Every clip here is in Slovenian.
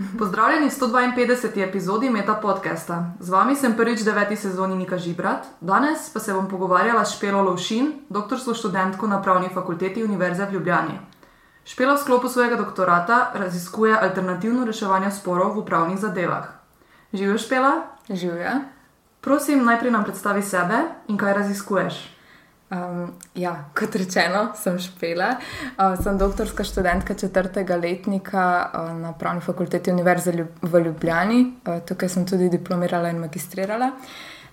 Pozdravljeni v 152. epizodi Meta podcasta. Z vami sem prvič v deveti sezoni Nika Žibrat, danes pa se bom pogovarjala s Špelo Lovšin, doktorsko študentko na Pravni fakulteti Univerze v Ljubljani. Špela v sklopu svojega doktorata raziskuje alternativno reševanje sporov v upravnih zadevah. Živijo Špela? Živijo. Prosim, najprej nam predstavi sebe in kaj raziskuješ. Um, ja, kot rečeno, sem špela. Uh, sem doktorska študentka četrtega letnika uh, na Pravni fakulteti Univerze v Ljubljani. Uh, tukaj sem tudi diplomirala in magistrirala.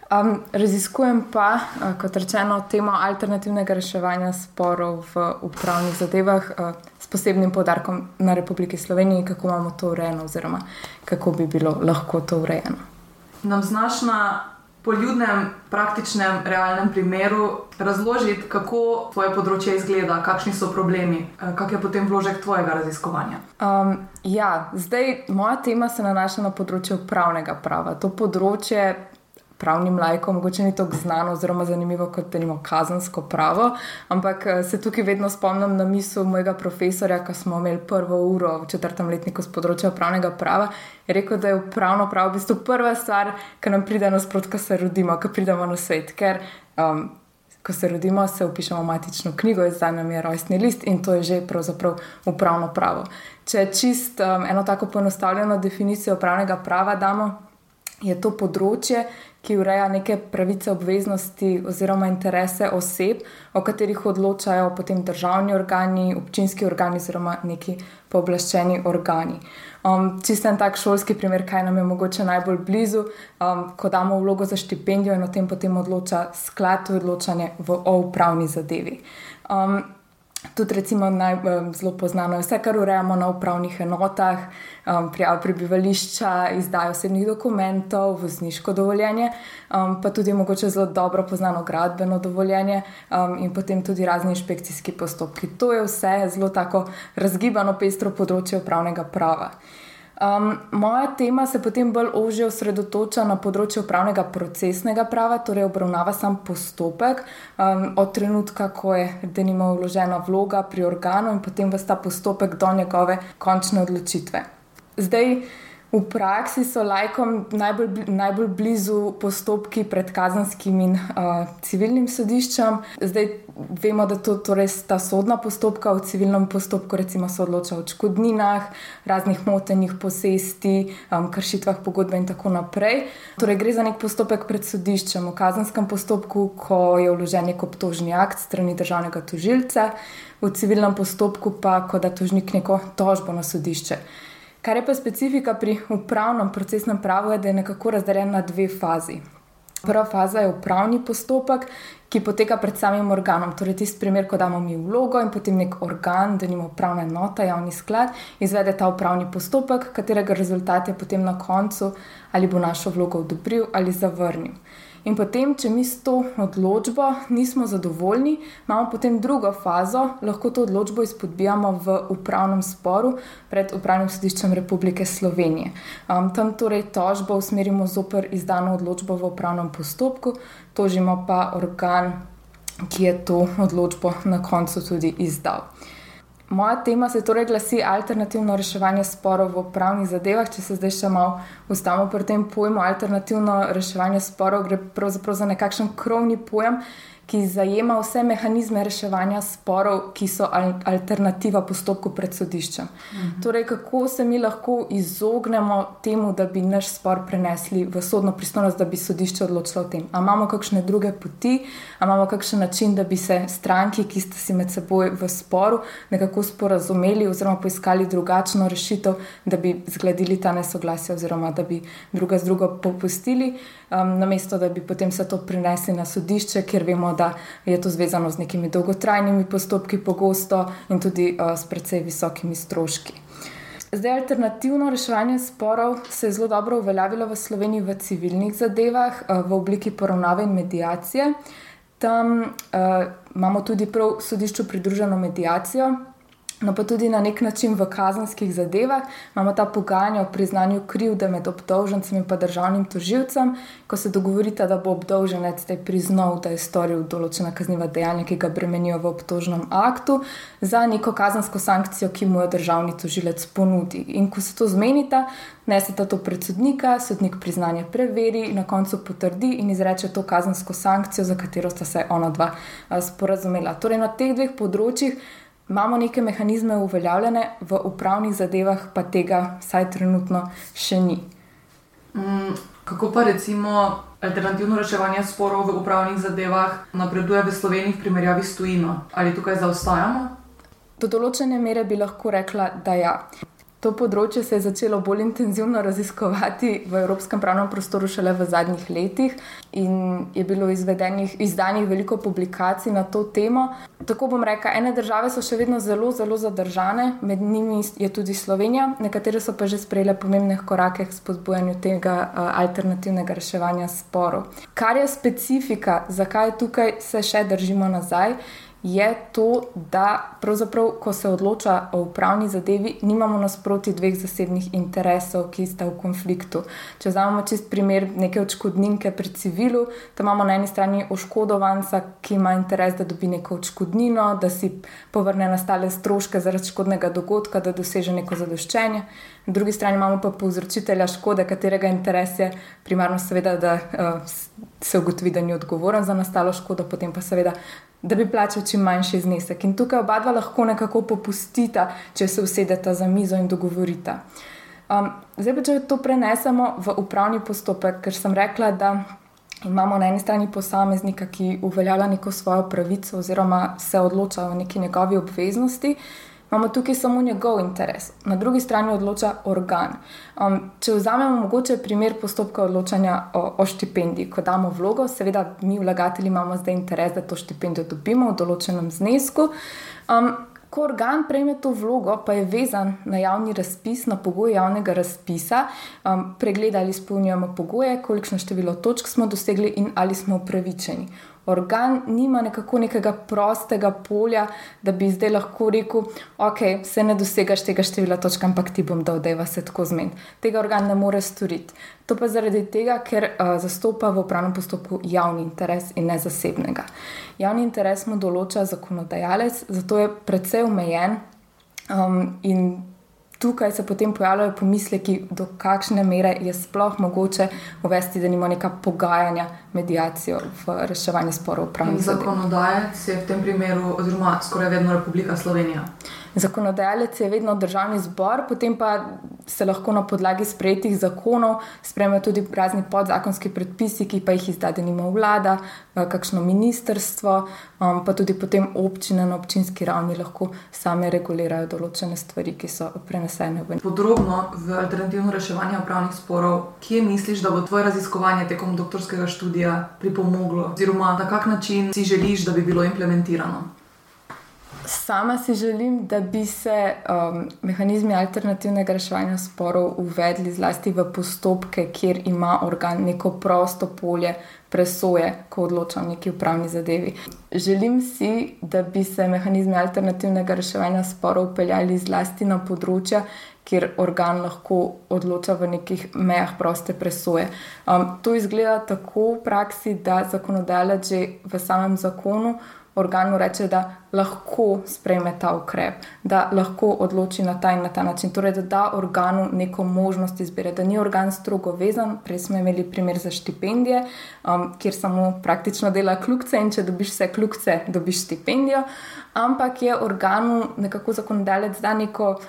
Um, raziskujem pa, uh, kot rečeno, temo alternativnega reševanja sporov v upravnih zadevah uh, s posebnim podarkom na Republiki Sloveniji, kako imamo to urejeno, oziroma kako bi bilo lahko to urejeno. Nam znaš na poljudnem, praktičnem, realnem primeru razložiti, kako tvoje področje izgleda, kakšni so problemi, eh, kak je potem vložek tvojega raziskovanja. Um, ja, zdaj moja tema se nanaša na področje upravnega prava. To področje pravnim lajkom, mogoče ni tako znano, oziroma zanimivo kot da imamo kazensko pravo. Ampak eh, se tukaj vedno spomnim na misel mojega profesorja, ko smo imeli prvo uro v četrtem letniku z področja pravnega prava. Je rekel, da je upravno pravo v bistvu prva stvar, ki nam pride nasprot, ko se rodimo, ko pridemo na svet. Ker, um, Ko se rodimo, se upišemo v matično knjigo, zdaj nam je rojstni list in to je že pravzaprav upravno pravo. Če čist um, eno tako poenostavljeno definicijo upravnega prava damo, je to področje, ki ureja neke pravice, obveznosti oziroma interese oseb, o katerih odločajo potem državni organi, občinski organi oziroma neki pooblaščeni organi. Um, Čisto en tak šolski primer, kaj nam je mogoče najbolj blizu, um, ko damo vlogo za štipendijo in o tem potem odloča sklad odločanja v upravni zadevi. Um, Tudi, recimo, naj, zelo poznano je vse, kar urejamo na upravnih enotah, um, prijav prebivališča, izdajo osebnih dokumentov, vozniško dovoljenje, um, pa tudi mogoče zelo dobro poznano gradbeno dovoljenje um, in potem tudi razni inšpekcijski postopki. To je vse zelo tako razgibano, pestro področje upravnega prava. Um, moja tema se potem bolj ožje osredotoča na področje upravnega procesnega prava, torej obravnava sam postopek um, od trenutka, ko je denimo vložena vloga pri organu in potem v ta postopek do njegove končne odločitve. Zdaj, V praksi so lajkom najbolj, najbolj blizu postopki pred kazanskim in uh, civilnim sodiščem. Zdaj vemo, da to torej sta sodna postopka. V civilnem postopku recimo se odloča o škodninah, raznih motenjih posesti, um, kršitvah pogodbe in tako naprej. Torej gre za nek postopek pred sodiščem. V kazanskem postopku, ko je vložen nek obtožni akt strani državnega tožilca, v civilnem postopku pa, ko da tožnik neko tožbo na sodišče. Kar je pa specifika pri upravnem procesnem pravu, je, da je nekako razdeljen na dve fazi. Prva faza je upravni postopek, ki poteka pred samim organom. Torej, tisti primer, ko damo mi vlogo in potem nek organ, da nima upravna enota, javni sklad, izvede ta upravni postopek, katerega rezultat je potem na koncu, ali bo našo vlogo odobril ali zavrnil. In potem, če mi s to odločbo nismo zadovoljni, imamo potem drugo fazo, lahko to odločbo izpodbijamo v upravnem sporu pred Upravnim sodiščem Republike Slovenije. Um, tam torej tožbo usmerimo zoper izdano odločbo v upravnem postopku, tožimo pa organ, ki je to odločbo na koncu tudi izdal. Moja tema se torej glasi alternativno reševanje sporov v pravnih zadevah. Če se zdaj še malo ustavimo pri tem pojmu, alternativno reševanje sporov gre pravzaprav za nekakšen krovni pojem, ki zajema vse mehanizme reševanja sporov, ki so alternativa postopku pred sodiščem. Mhm. Torej, kako se mi lahko izognemo temu, da bi naš spor prenesli v sodno pristojnost, da bi sodišče odločilo o tem. Ali imamo kakšne druge poti, ali imamo kakšen način, da bi se stranki, ki ste si med seboj v sporu, nekako sporazumeli oziroma poiskali drugačno rešitev, da bi zgladili ta nesoglasje oziroma da bi druga z drugo popustili, um, namesto da bi potem se to prinesli na sodišče, ker vemo, da je to zvezano z nekimi dolgotrajnimi postopki, pogosto in tudi uh, s precej visokimi stroški. Zdaj, alternativno reševanje sporov se je zelo dobro uveljavilo v Sloveniji v civilnih zadevah, uh, v obliki poravnave in medijacije. Tam uh, imamo tudi prav sodišču pridruženo medijacijo. No, pa tudi na nek način v kazenskih zadevah imamo ta pogajanja o priznanju krivde med obdolžencem in državnim tožilcem, ko se dogovorite, da bo obdolženec zdaj priznal, da je storil določena kazniva dejanja, ki ga bremenijo v obtožnem aktu, za neko kazensko sankcijo, ki mu jo državni tožilec ponudi. In ko se to zmenita, nesete to pred sodnika, sodnik priznanje preveri, na koncu potrdi in izreče to kazensko sankcijo, za katero sta se ona dva sporazumela. Torej, na teh dveh področjih imamo neke mehanizme uveljavljene, v upravnih zadevah pa tega, vsaj trenutno, še ni. Mm, kako pa recimo alternativno reševanje sporov v upravnih zadevah napreduje v Sloveniji v primerjavi s tujino? Ali tukaj zaostajamo? Do določene mere bi lahko rekla, da ja. To področje se je začelo bolj intenzivno raziskovati v evropskem pravnem prostoru šele v zadnjih letih in je bilo izdanih veliko publikacij na to temo. Tako bom rekla, ene države so še vedno zelo, zelo zadržane, med njimi je tudi Slovenija, nekatere so pa že sprejele pomembne korake k spodbujanju tega alternativnega reševanja sporov. Kar je specifika, zakaj tukaj se še držimo nazaj je to, da pravzaprav, ko se odloča o upravni zadevi, nimamo nasproti dveh zasebnih interesov, ki sta v konfliktu. Če vzamemo čist primer neke odškodninke pri civilu, tam imamo na eni strani oškodovanca, ki ima interes, da dobi neko odškodnino, da si povrne nastale stroške zaradi škodnega dogodka, da doseže neko zadoščenje. Na drugi strani imamo pa povzročitelja škode, katerega interes je primarno, seveda, da uh, se ugotovi, da ni odgovoren za nastalo škodo, potem pa seveda da bi plačal čim manjši znesek. In tukaj oba dva lahko nekako popustita, če se usedeta za mizo in dogovorita. Um, zdaj pa, če to prenesemo v upravni postopek, ker sem rekla, da imamo na eni strani posameznika, ki uveljavlja neko svojo pravico oziroma se odloča o neki njegovi obveznosti imamo tukaj samo njegov interes, na drugi strani odloča organ. Um, če vzamemo mogoče primer postopka odločanja o, o štipendiji, ko damo vlogo, seveda mi, vlagatelji, imamo zdaj interes, da to štipendijo dobimo v določenem znesku. Um, Ko organ prejme to vlogo, pa je vezan na javni razpis, na pogoje javnega razpisa, um, pregleda ali izpolnjujemo pogoje, kolikšno število točk smo dosegli in ali smo upravičeni organ nima nekako nekega prostega polja, da bi zdaj lahko rekel, ok, se ne dosegaš tega števila točk, ampak ti bom dal, da je vse tako zmed. Tega organ ne more storiti. To pa zaradi tega, ker uh, zastopa v upravnem postopku javni interes in ne zasebnega. Javni interes mu določa zakonodajalec, zato je precej omejen um, in tukaj se potem pojavljajo pomisleki, do kakšne mere je sploh mogoče uvesti, da nimamo neka pogajanja, medijacijo v reševanju sporov. Zakonodajalec je v tem primeru, oziroma skoraj vedno Republika Slovenija. Zakonodajalec je vedno državni zbor, potem pa se lahko na podlagi sprejetih zakonov sprejmejo tudi razni podzakonski predpisi, ki pa jih izda, da nima vlada, eh, kakšno ministrstvo, um, pa tudi potem občine na občinski ravni lahko same regulirajo določene stvari, ki so prenesene v. Podrobno v alternativno reševanje upravnih sporov, kje misliš, da bo tvoje raziskovanje tekom doktorskega študija pripomoglo, oziroma na kak način si želiš, da bi bilo implementirano? Sama si želim, da bi se um, mehanizmi alternativnega reševanja sporov uvedli zlasti v postopke, kjer ima organ neko prosto polje presoje, ko odloča o neki upravni zadevi. Želim si, da bi se mehanizmi alternativnega reševanja sporov upeljali zlasti na področja, kjer organ lahko odloča v nekih mejah proste presoje. Um, to izgleda tako v praksi, da zakonodajalec že v samem zakonu organu reče, da lahko sprejme ta ukrep, da lahko odloči na ta in na ta način. Torej, da da organu neko možnost izbire, da ni organ strogo vezan. Prej smo imeli primer za štipendije, um, kjer samo praktično dela kljukce in če dobiš vse kljukce, dobiš štipendijo. Ampak je organu nekako zakonodajalec da neko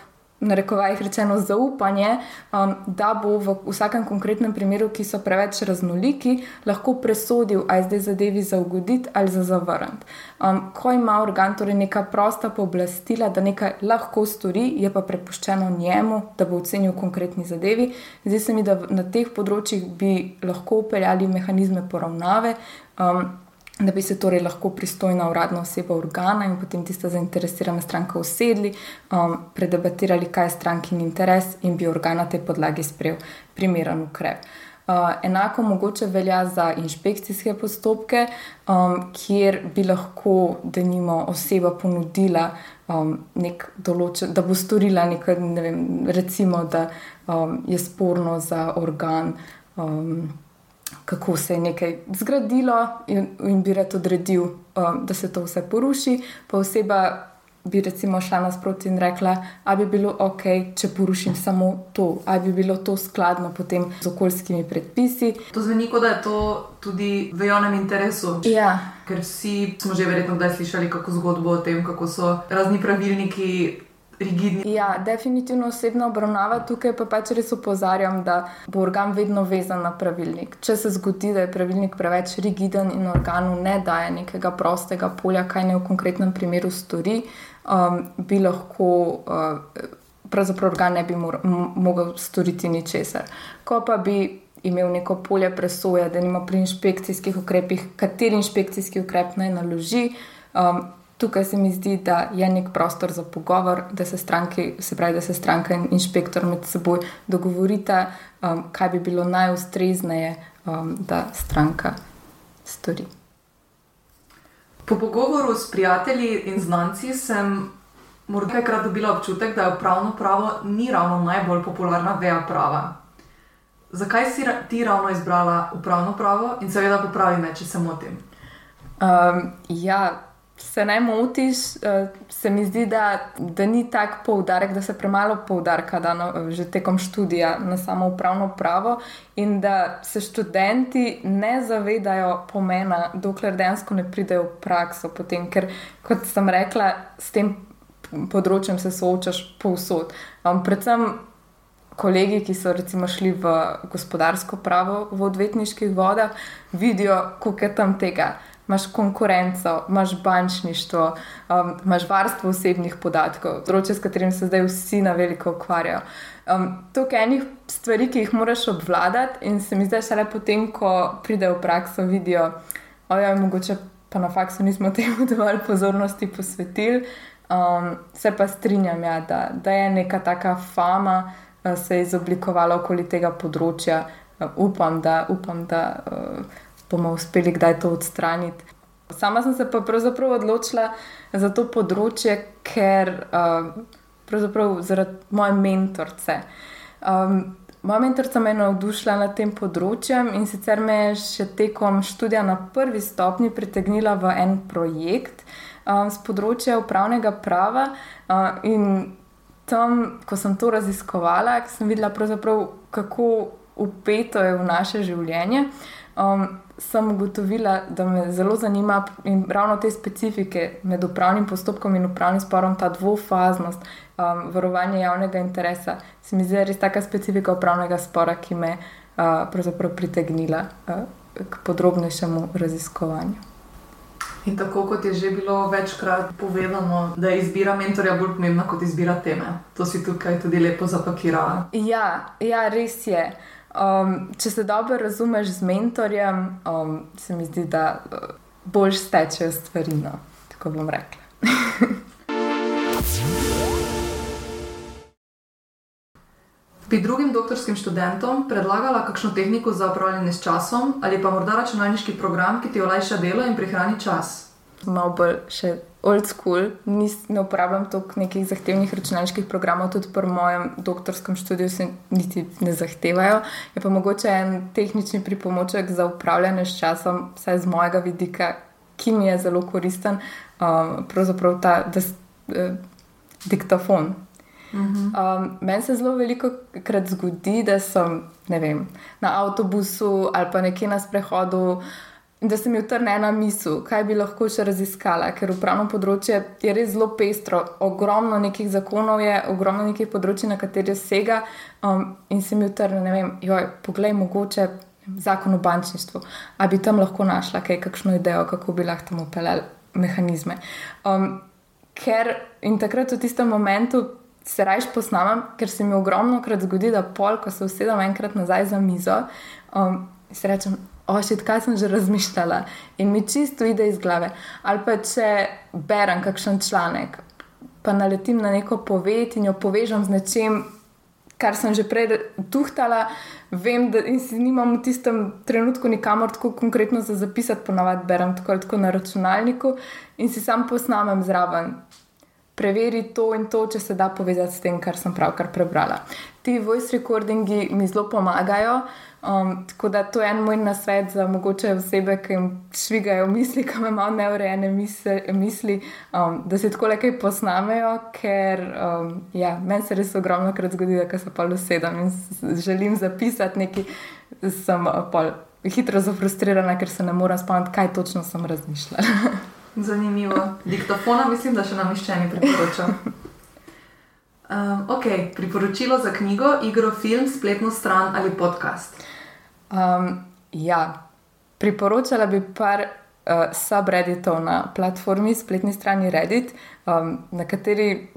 na rekovajih rečeno, zaupanje, um, da bo v vsakem konkretnem primeru, ki so preveč raznoliki, lahko presodil, ali zdaj zadevi za ugoditi ali za zavrniti. Um, ko ima organ torej neka prosta pooblastila, da nekaj lahko stori, je pa prepuščeno njemu, da bo ocenil konkretni zadevi. Zdi se mi, da na teh področjih bi lahko upeljali mehanizme poravnave. Um, da bi se torej lahko pristojna uradna oseba organa in potem tista zainteresirana stranka usedli, um, predebatirali, kaj je strankin interes in bi organ na tej podlagi sprejel primeren ukrep. Uh, enako mogoče velja za inšpekcijske postopke, um, kjer bi lahko, da nimo oseba ponudila um, nek določen, da bo storila nekaj, ne vem, recimo, da um, je sporno za organ. Um, Kako se je nekaj zgradilo, in, in bi rad odredil, um, da se to vse poruši, pa oseba bi recimo šla nasproti in rekla, da bi bilo ok, če porušim samo to, ali bi bilo to skladno potem z okoljskimi predpisi. To zveni, kot da je to tudi v javnem interesu. Ja. Ker vsi smo že verjetno kdaj slišali kako zgodbo o tem, kako so razni pravilniki. Rigidni. Ja, definitivno osebna obravnava tukaj pa pač res opozarjam, da bo organ vedno vezan na pravilnik. Če se zgodi, da je pravilnik preveč rigiden in organu ne daje nekega prostega polja, kaj ne v konkretnem primeru stori, um, bi lahko, uh, pravzaprav organ ne bi mogel storiti ničesar. Ko pa bi imel neko polje presoje, da nima pri inšpekcijskih ukrepih, kateri inšpekcijski ukrep naj naloži. Um, Tukaj se mi zdi, da je nek prostor za pogovor, da se, stranki, se, pravi, da se stranka in inšpektor med seboj dogovorita, um, kaj bi bilo najustrezneje, um, da stranka stori. Po pogovoru s prijatelji in znanci sem morda nekajkrat dobila občutek, da je upravno pravo ni ravno najbolj popularna veja prava. Zakaj si ti ravno izbrala upravno pravo in seveda popravi me, če se motim? Um, ja, se ne motiš, uh, se mi zdi, da, da ni tak poudarek, da se premalo poudarka da no, že tekom študija na samo upravno pravo in da se študenti ne zavedajo pomena, dokler dejansko ne pridejo v prakso. Potem, ker, kot sem rekla, s tem področjem se soočaš povsod. Um, predvsem kolegi, ki so recimo šli v gospodarsko pravo v odvetniških vodah, vidijo, koliko je tam tega imaš konkurenco, imaš bančništvo, um, imaš varstvo osebnih podatkov, področje, s katerim se zdaj vsi na veliko ukvarjajo. Um, to je enih stvari, ki jih moraš obvladati, in se mi zdaj šele potem, ko pridejo v prakso, vidijo, je mogoče pa na faksu nismo temu dovolj pozornosti posvetili. Um, se pa strinjam, ja, da, da je neka taka fama uh, se izoblikovala okoli tega področja. Uh, upam, da. Upam, da uh, bomo uspeli kdaj to odstraniti. Sama sem se pa pravzaprav odločila za to področje, ker uh, pravzaprav zaradi moje mentorice. Um, moja mentorica me je navdušila nad tem področjem in sicer me je še tekom študija na prvi stopni pritegnila v en projekt um, z področja upravnega prava. Uh, in tam, ko sem to raziskovala, sem videla, kako upeto je v naše življenje. Um, sem ugotovila, da me zelo zanima in ravno te specifike med upravnim postopkom in upravnim sporom, ta dvofaznost, um, varovanje javnega interesa, se mi zdi res taka specifika upravnega spora, ki me uh, pritegnila uh, k podrobnejšemu raziskovanju. In tako kot je že bilo večkrat povedano, da je izbira mentorja bolj pomembna kot izbira teme. To si tukaj tudi lepo zapakirala. Ja, ja res je. Um, če se dobro razumeš z mentorjem, um, se mi zdi, da uh, bolj stečejo stvari. No, tako bom rekla. Bi drugim doktorskim študentom predlagala kakšno tehniko za upravljanje s časom ali pa morda računalniški program, ki ti olajša delo in prihrani čas? Malo bolj še old school, Nis, ne uporabljam toliko nekih zahtevnih računalniških programov, tudi pri mojem doktorskem študiju se niti ne zahtevajo. Je pa mogoče en tehnični pripomoček za upravljanje s časom, vsaj z mojega vidika, ki mi je zelo koristen, um, pravzaprav ta des, eh, diktafon. Um, Meni se zelo veliko krat zgodi, da sem vem, na avtobusu ali pa nekje na sprehodu. In da se mi utrne ena misel, kaj bi lahko še raziskala, ker upravno področje je res zelo pestro, ogromno nekih zakonov je, ogromno nekih področji, na katere sega. Um, in se mi utrne, ne vem, joj, poglej, mogoče zakon o bančništvu, ali bi tam lahko našla kaj, kakšno idejo, kako bi lahko tam upeljali mehanizme. Um, ker in takrat v tistem momentu se rajš posnamem, ker se mi ogromno krat zgodi, da pol, ko se usedem enkrat nazaj za mizo, um, se rečem ošit, kaj sem že razmišljala in mi čisto ide iz glave. Ali pa če berem kakšen članek, pa naletim na neko poved in jo povežem z nečem, kar sem že prej tuhtala, vem, da si nimam v tistem trenutku nikamor tako konkretno za zapisati, ponavadi berem tako tako na računalniku in si sam posnamem zraven. Preveri to in to, če se da povezati s tem, kar sem pravkar prebrala. Ti voice recordingi mi zelo pomagajo. Um, tako da to je en moj nasvet za mogoče osebe, ki jim švigajo misli, ki imajo neurejene misli, um, da se tako lekaj posnamejo, ker um, ja, meni se res ogromno krat zgodi, da se pa usedem in želim zapisati nekaj, sem pa hitro zafrustrirana, ker se ne morem spomniti, kaj točno sem razmišljala. Zanimivo. Diktofona mislim, da še nam iščeni priporočam. Um, ok, priporočilo za knjigo, igro, film, spletno stran ali podcast. Um, ja, priporočala bi par uh, subredditov na platformi, spletni strani Reddit, um, na kateri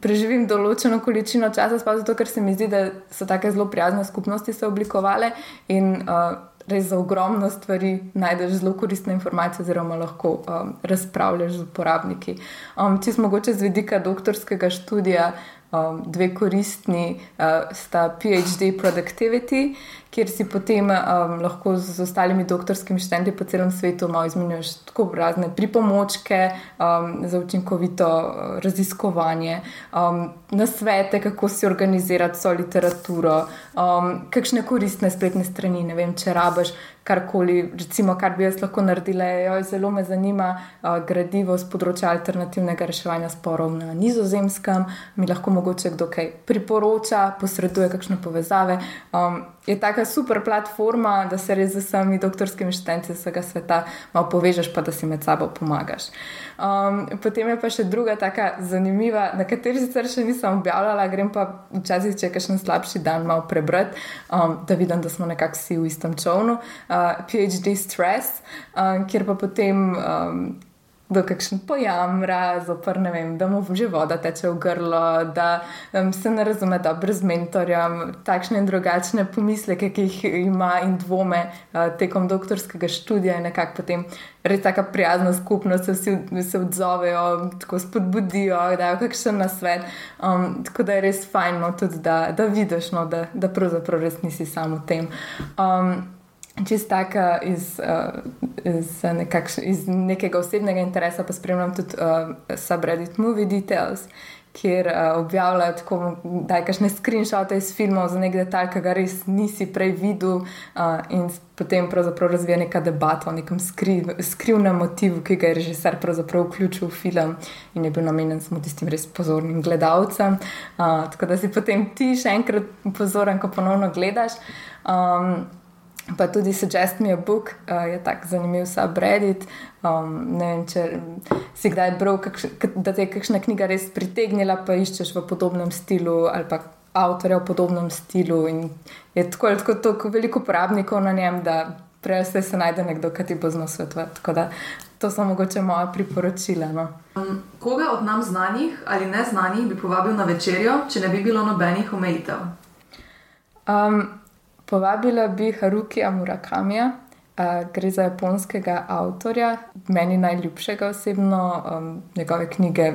preživim določeno količino časa, sploh zato, ker se mi zdi, da so tako zelo prijazne skupnosti se oblikovale in uh, res za ogromno stvari najdeš zelo koristne informacije, oziroma lahko um, razpravljaš z uporabniki. Um, če smo mogoče z vidika doktorskega študija um, dve koristni, uh, sta PhD Productivity, kjer si potem um, lahko z ostalimi doktorskimi študenti po celem svetu malo izmenjuješ tako razne pripomočke um, za učinkovito uh, raziskovanje, um, na svete, kako si organizirati svojo literaturo, um, kakšne koristne spletne strani, ne vem, če rabaš karkoli, recimo, kar bi jaz lahko naredila. Jo, zelo me zanima uh, gradivo z področja alternativnega reševanja sporov na nizozemskem. Mi lahko mogoče kdo kaj priporoča, posreduje kakšne povezave. Um, je taka super platforma, da se res z vsemi doktorskimi študenti vsega sveta malo povežeš, pa da si med sabo pomagaš. Um, potem je pa še druga taka zanimiva, na kateri sicer še nisem objavljala, grem pa včasih, če je kakšen slabši dan, malo prebrati, um, da vidim, da smo nekako vsi v istem čovnu. Uh, PhD Stress, um, kjer pa potem. Um, do kakšen pojamra, zopr, vem, da mu že voda teče v grlo, da um, se ne razume dobro z mentorjem, takšne in drugačne pomisleke, ki jih ima in dvome uh, tekom doktorskega študija in nekako potem res tako prijazna skupnost, se vsi se odzovejo, tako spodbudijo, dajo kakšen nasvet. Um, tako da je res fajn, no, tudi, da, da vidiš, no, da, da pravzaprav res nisi samo v tem. Um, čist taka iz, uh, iz, nekakš, iz nekega osebnega interesa, pa spremljam tudi uh, subreddit Movie Details, kjer uh, objavljajo tako, da je kakšne screenshote iz filmov za nek detalj, ki ga res nisi prej videl, uh, in potem pravzaprav razvija neka debata o nekem skri, skrivnem motivu, ki ga je režiser pravzaprav vključil v film in je bil namenjen samo tistim res pozornim gledalcem. Uh, tako da si potem ti še enkrat pozoren, ko ponovno gledaš. Um, Pa tudi Suggest Me a Book uh, je tako zanimiv subreddit. Um, ne vem, če si kdaj bral, da te je kakšna knjiga res pritegnila, pa iščeš v podobnem stilu ali pa avtorja v podobnem stilu. In je tako ali tako, tako veliko uporabnikov na njem, da prej se najde nekdo, ki ti bo znal svetovati. Tako da to so mogoče moja priporočila. No. Um, koga od nam znanih ali neznanih bi povabil na večerjo, če ne bi bilo nobenih omejitev? Um, Povabila bi Harukija Murakamija, gre za japonskega avtorja, meni najljubšega osebno. Um, njegove knjige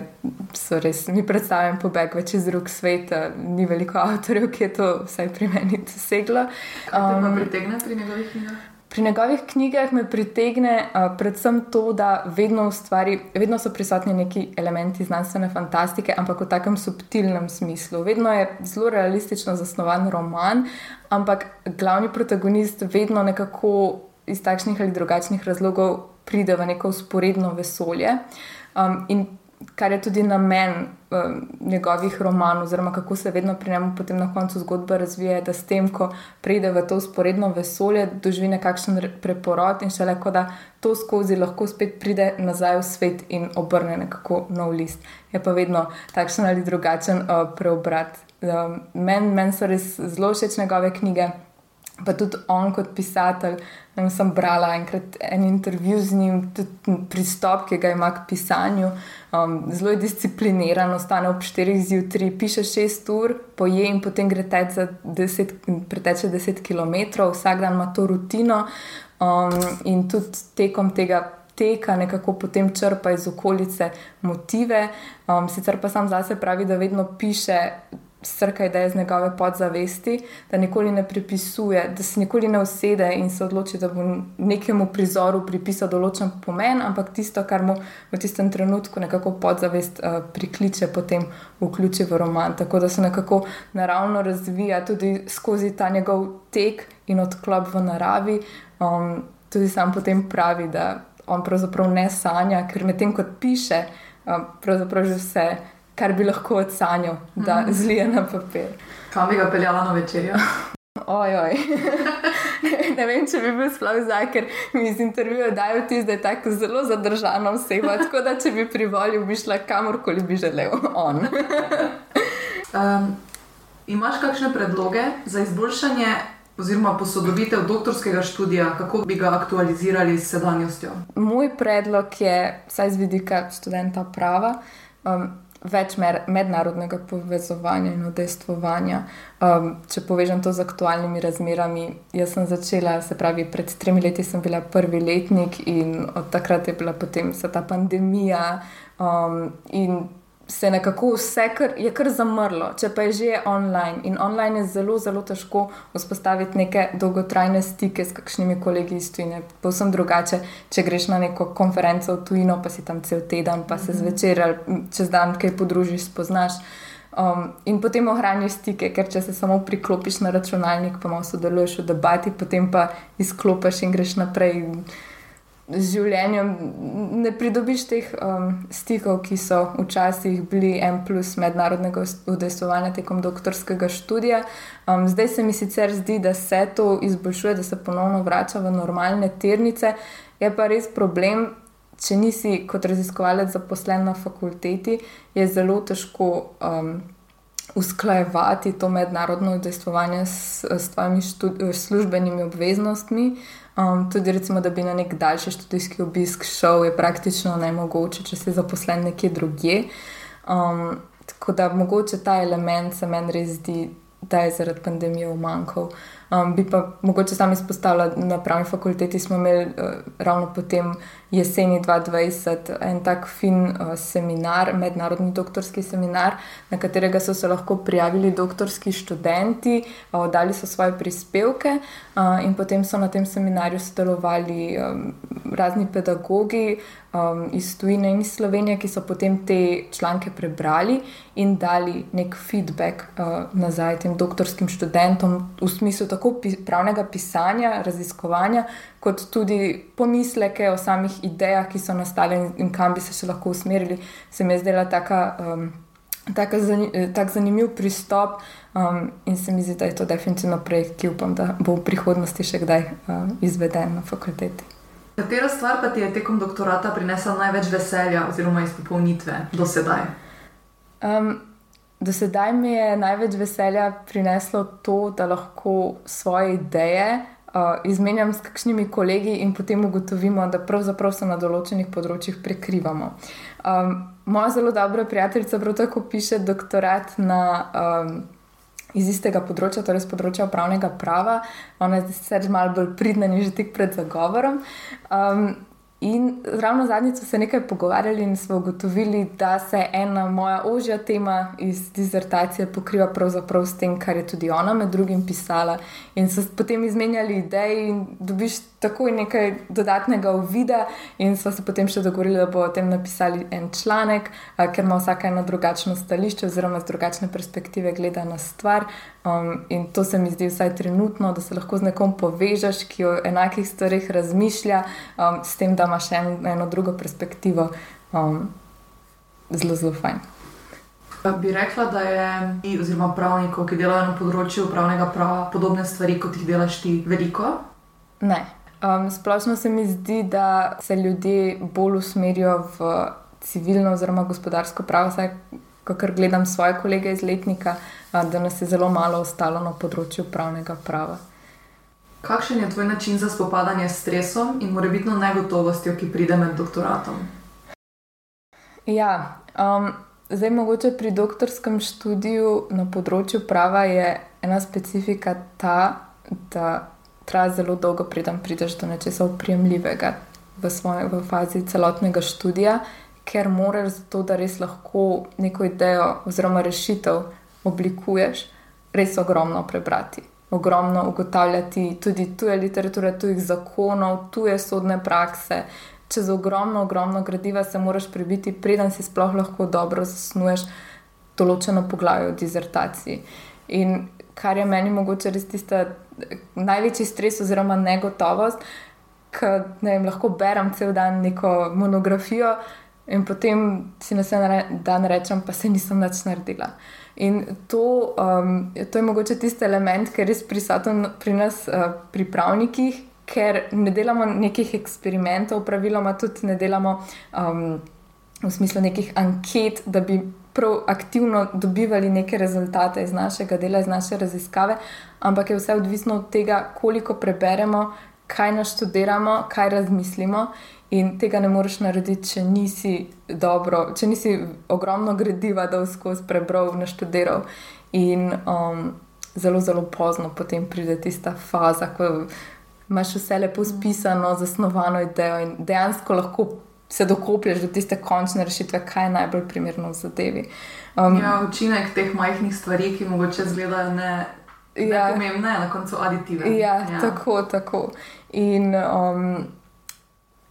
so res, mi predstavljam pobeg več iz drug sveta, ni veliko avtorjev, ki je to vsaj pri meni doseglo. Kaj te um, pritegne pri njegovih knjigah? Pri njegovih knjigah me pritegne uh, predvsem to, da vedno, stvari, vedno so prisotni neki elementi znanstvene fantastike, ampak v takem subtilnem smislu. Vedno je zelo realistično zasnovan roman, ampak glavni protagonist vedno nekako iz takšnih ali drugačnih razlogov pride v neko usporedno vesolje. Um, in kar je tudi namen um, njegovih romanov, oziroma kako se vedno pri njemu potem na koncu zgodbe razvija, da s tem, ko pride v to usporedno vesolje, doživi nekakšen preporod in šele, da to skozi lahko spet pride nazaj v svet in obrne nekako nov list. Je pa vedno takšen ali drugačen uh, preobrat. Um, Meni men so res zelo všeč njegove knjige pa tudi on kot pisatelj. Vem, sem brala enkrat en intervju z njim, tudi pristop, ki ga ima k pisanju. Um, zelo je discipliniran, ostane ob 4 zjutraj, piše 6 ur, poje in potem gre teče 10, preteče 10 km, vsak dan ima to rutino um, in tudi tekom tega. Teka nekako potem črpa iz okolice motive, um, sicer pa sam zase pravi, da vedno piše srka ideje iz njegove podzavesti, da nikoli ne pripisuje, da se nikoli ne usede in se odloči, da bo nekemu prizoru pripisal določen pomen, ampak tisto, kar mu v tistem trenutku nekako podzavest uh, prikliče, potem vključi v roman. Tako da se nekako naravno razvija tudi skozi ta njegov tek in odklop v naravi. Um, tudi sam potem pravi, da on pravzaprav ne sanja, ker medtem ko piše, um, pravzaprav že vse kar bi lahko odsanjal, da mm -hmm. zlije na papir. Kam bi ga peljala na večerjo? Ojoj. ne vem, če bi bil sploh zdaj, ker mi iz intervjuja dajo ti, da je tako zelo zadržana oseba. Tako da, če bi privolil, bi šla kamorkoli bi želel on. um, imaš kakšne predloge za izboljšanje oziroma posodobitev doktorskega študija, kako bi ga aktualizirali s sedanjostjo? Moj predlog je, vsaj z vidika študenta prava. Um, več mednarodnega povezovanja in udejstvovanja. Um, če povežem to z aktualnimi razmerami, jaz sem začela, se pravi, pred tremi leti sem bila prvi letnik in od takrat je bila potem vsa ta pandemija. Um, se nekako vse kar, je kar zamrlo, če pa je že online. In online je zelo, zelo težko vzpostaviti neke dolgotrajne stike s kakšnimi kolegi iz tujine. Povsem drugače, če greš na neko konferenco v tujino, pa si tam cel teden, pa se mhm. zvečer ali čez dan kaj podružiš, spoznaš. Um, in potem ohraniš stike, ker če se samo priklopiš na računalnik, pa malo sodeluješ v debati, potem pa izklopiš in greš naprej. In, z življenjem ne pridobiš teh um, stikov, ki so včasih bili en plus mednarodnega udejstvovanja tekom doktorskega študija. Um, zdaj se mi sicer zdi, da se to izboljšuje, da se ponovno vrača v normalne tirnice. Je pa res problem, če nisi kot raziskovalec zaposlen na fakulteti, je zelo težko. Um, Usklajevati to mednarodno udejstvovanje s, s tvojimi službenimi obveznostmi, Um, tudi, recimo, da bi na nek daljši študijski obisk šel, je praktično nemogoče, če si zaposlen nekje drugje. Um, tako da mogoče ta element se meni res zdi, da je zaradi pandemije umanjkal. Um, bi pa mogoče sam izpostavila, na pravni fakulteti smo imeli uh, ravno potem jeseni 2020 en tak fin uh, seminar, mednarodni doktorski seminar, na katerega so se lahko prijavili doktorski študenti, uh, dali so svoje prispevke uh, in potem so na tem seminarju sodelovali um, razni pedagogi, um, iz Tunisa in iz Slovenije, ki so potem te članke prebrali in dali nek feedback uh, nazaj tem doktorskim študentom v smislu tako pi pravnega pisanja, raziskovanja, kot tudi pomisleke o samih idejah, ki so nastale in, in kam bi se še lahko usmerili. Se mi je zdela taka. Um, Tako tak zanimiv pristop, um, in se mi zdi, da je to definitivno projekt, ki upam, da bo v prihodnosti še kdaj um, izveden na fakulteti. Katera stvar pa ti je tekom doktorata prinesla največ veselja oziroma izpopolnitve do sedaj? Um, do sedaj mi je največ veselja prineslo to, da lahko svoje ideje uh, izmenjam s kakšnimi kolegi in potem ugotovimo, da pravzaprav se na določenih področjih prekrivamo. Um, moja zelo dobra prijateljica prav tako piše doktorat na. Um, iz istega področja, torej z področja upravnega prava. Ona je zdaj malo bolj pridna in že tik pred zagovorom. Um, In ravno zadnjič so se nekaj pogovarjali in smo ugotovili, da se ena moja ožja tema iz disertacije pokriva pravzaprav s tem, kar je tudi ona med drugim pisala. In so potem izmenjali ideje in dobiš takoj nekaj dodatnega uvida. In smo se potem še dogovorili, da bo o tem napisali en članek, ker ima vsaka eno drugačno stališče oziroma z drugačne perspektive gleda na stvar. Um, in to se mi zdi vsaj trenutno, da se lahko z nekom povežeš, ki o enakih stvarih razmišlja, um, s tem, da imaš en, eno drugo perspektivo, um, zelo, zelo fajn. Bi rekla, da je, oziroma pravnikov, ki delajo na področju pravnega prava, podobne stvari, kot jih delaš ti, veliko? Ne. Um, splošno se mi zdi, da se ljudje bolj usmerijo v civilno oziroma gospodarsko pravo, vsaj kar gledam svoje kolege iz letnika, da nas je zelo malo ostalo na področju pravnega prava. Kakšen je tvoj način za spopadanje s stresom in morebitno negotovostjo, ki pride med doktoratom? Ja, um, zdaj mogoče pri doktorskem študiju na področju prava je ena specifika ta, da traja zelo dolgo, preden prideš do nečesa upremljivega v, v fazi celotnega študija ker moraš za to, da res lahko neko idejo oziroma rešitev oblikuješ, res ogromno prebrati. Ogromno ugotavljati tudi tuje literature, tujih zakonov, tuje sodne prakse. Čez ogromno, ogromno gradiva se moraš prebiti, preden si sploh lahko dobro zasnuješ določeno poglavje v dizertaciji. In kar je meni mogoče res tista največji stres oziroma negotovost, ker ne lahko berem cel dan neko monografijo in potem si na vse dan rečem, pa se nisem več naredila. In to, um, to je mogoče tisti element, ki je res prisoten pri nas, uh, pri pravnikih, ker ne delamo nekih eksperimentov, praviloma tudi ne delamo um, v smislu nekih anket, da bi prav aktivno dobivali neke rezultate iz našega dela, iz naše raziskave, ampak je vse odvisno od tega, koliko preberemo, kaj naštudiramo, kaj razmislimo. In tega ne moreš narediti, če nisi dobro, če nisi ogromno gradiva, da vskozi prebral, naštudiral. In um, zelo, zelo pozno potem pride tista faza, ko imaš vse lepo spisano, zasnovano idejo in dejansko lahko se dokoplješ do tiste končne rešitve, kaj je najbolj primerno v zadevi. Um, ja, učinek teh majhnih stvari, ki mogoče zgledajo ne. Ja, pomembne, na koncu aditive. Ja, ja. tako, tako. In um,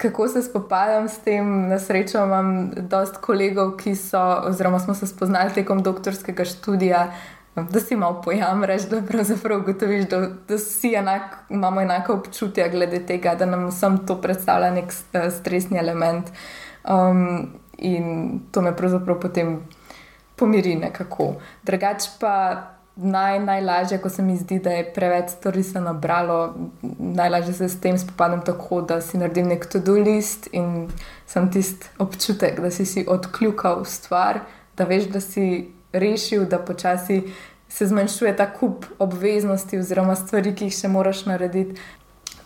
kako se spopadam s tem, na srečo imam dosta kolegov, ki so, oziroma smo se spoznali tekom doktorskega študija, da si malo pojam, reči, da pravzaprav ugotoviš, da, da vsi enak, imamo enako občutje glede tega, da nam vsem to predstavlja nek uh, stresni element. Um, in to me pravzaprav potem pomiri nekako. Drugač pa. Naj, najlažje, ko se mi zdi, da je preveč stvari se nabralo, najlažje se s tem spopadam tako, da si naredim nek to-do list in sem tisti občutek, da si si odkljukal stvar, da veš, da si rešil, da počasi se zmanjšuje ta kup obveznosti oziroma stvari, ki jih še moraš narediti,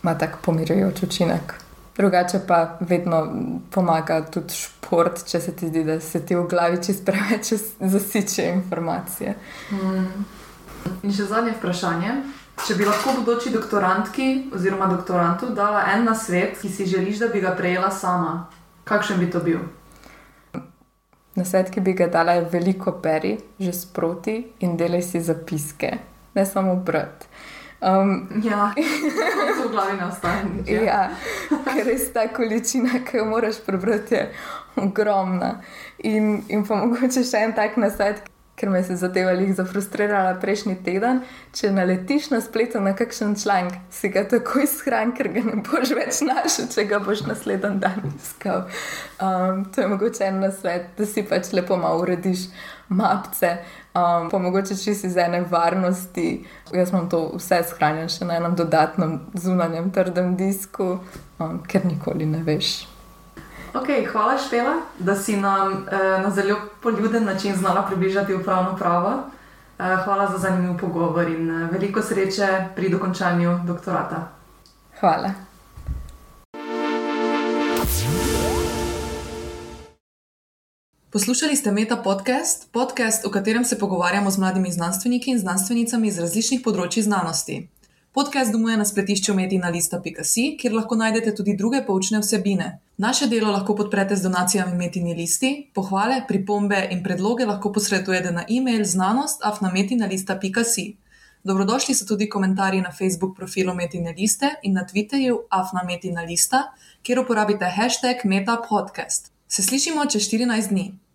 ima tak pomirjujoč učinek. Drugače pa vedno pomaga tudi šport, če se ti zdi, da se ti v glavi čez preveč zasiče informacije. Hmm. In še zadnje vprašanje. Če bi lahko bodoči doktorantki oziroma doktorantu dala en na svet, ki si želiš, da bi ga prejela sama, kakšen bi to bil? Na svet, ki bi ga dala, je veliko beri, že sproti in delaj si zapiske, ne samo brat. Um, ja, to v glavi ne ostane. Ja, ja ker res ta količina, ki jo moraš prebrati, je ogromna. In, in pa mogoče še en tak nasvet, ker me je zadeva jih zafrustrirala prejšnji teden. Če naletiš na spletu na kakšen članek, si ga takoj shran, ker ga ne boš več našel, če ga boš naslednji dan iskal. Um, to je mogoče en nasvet, da si pač lepo malo urediš mapce. Um, pa mogoče če si iz ene varnosti, jaz imam to vse shranjeno še na enem dodatnem zunanjem trdem disku, um, ker nikoli ne veš. Okay, hvala, Štela, da si nam eh, na zelo poljuden način znala približati upravno pravo. Eh, hvala za zanimiv pogovor in eh, veliko sreče pri dokončanju doktorata. Hvala. Poslušali ste Meta podcast, podcast, v katerem se pogovarjamo z mladimi znanstveniki in znanstvenicami iz različnih področji znanosti. Podcast domuje na spletišču metina.lista.si, kjer lahko najdete tudi druge poučne vsebine. Naše delo lahko podprete z donacijami Metini listi, pohvale, pripombe in predloge lahko posredujete na e-mail znanost.afnametina.si. Dobrodošli so tudi komentarji na Facebook profilu Metine liste in na Twitterju afnametina lista, kjer uporabite hashtag metapodcast. Se slišimo čez 14 dni.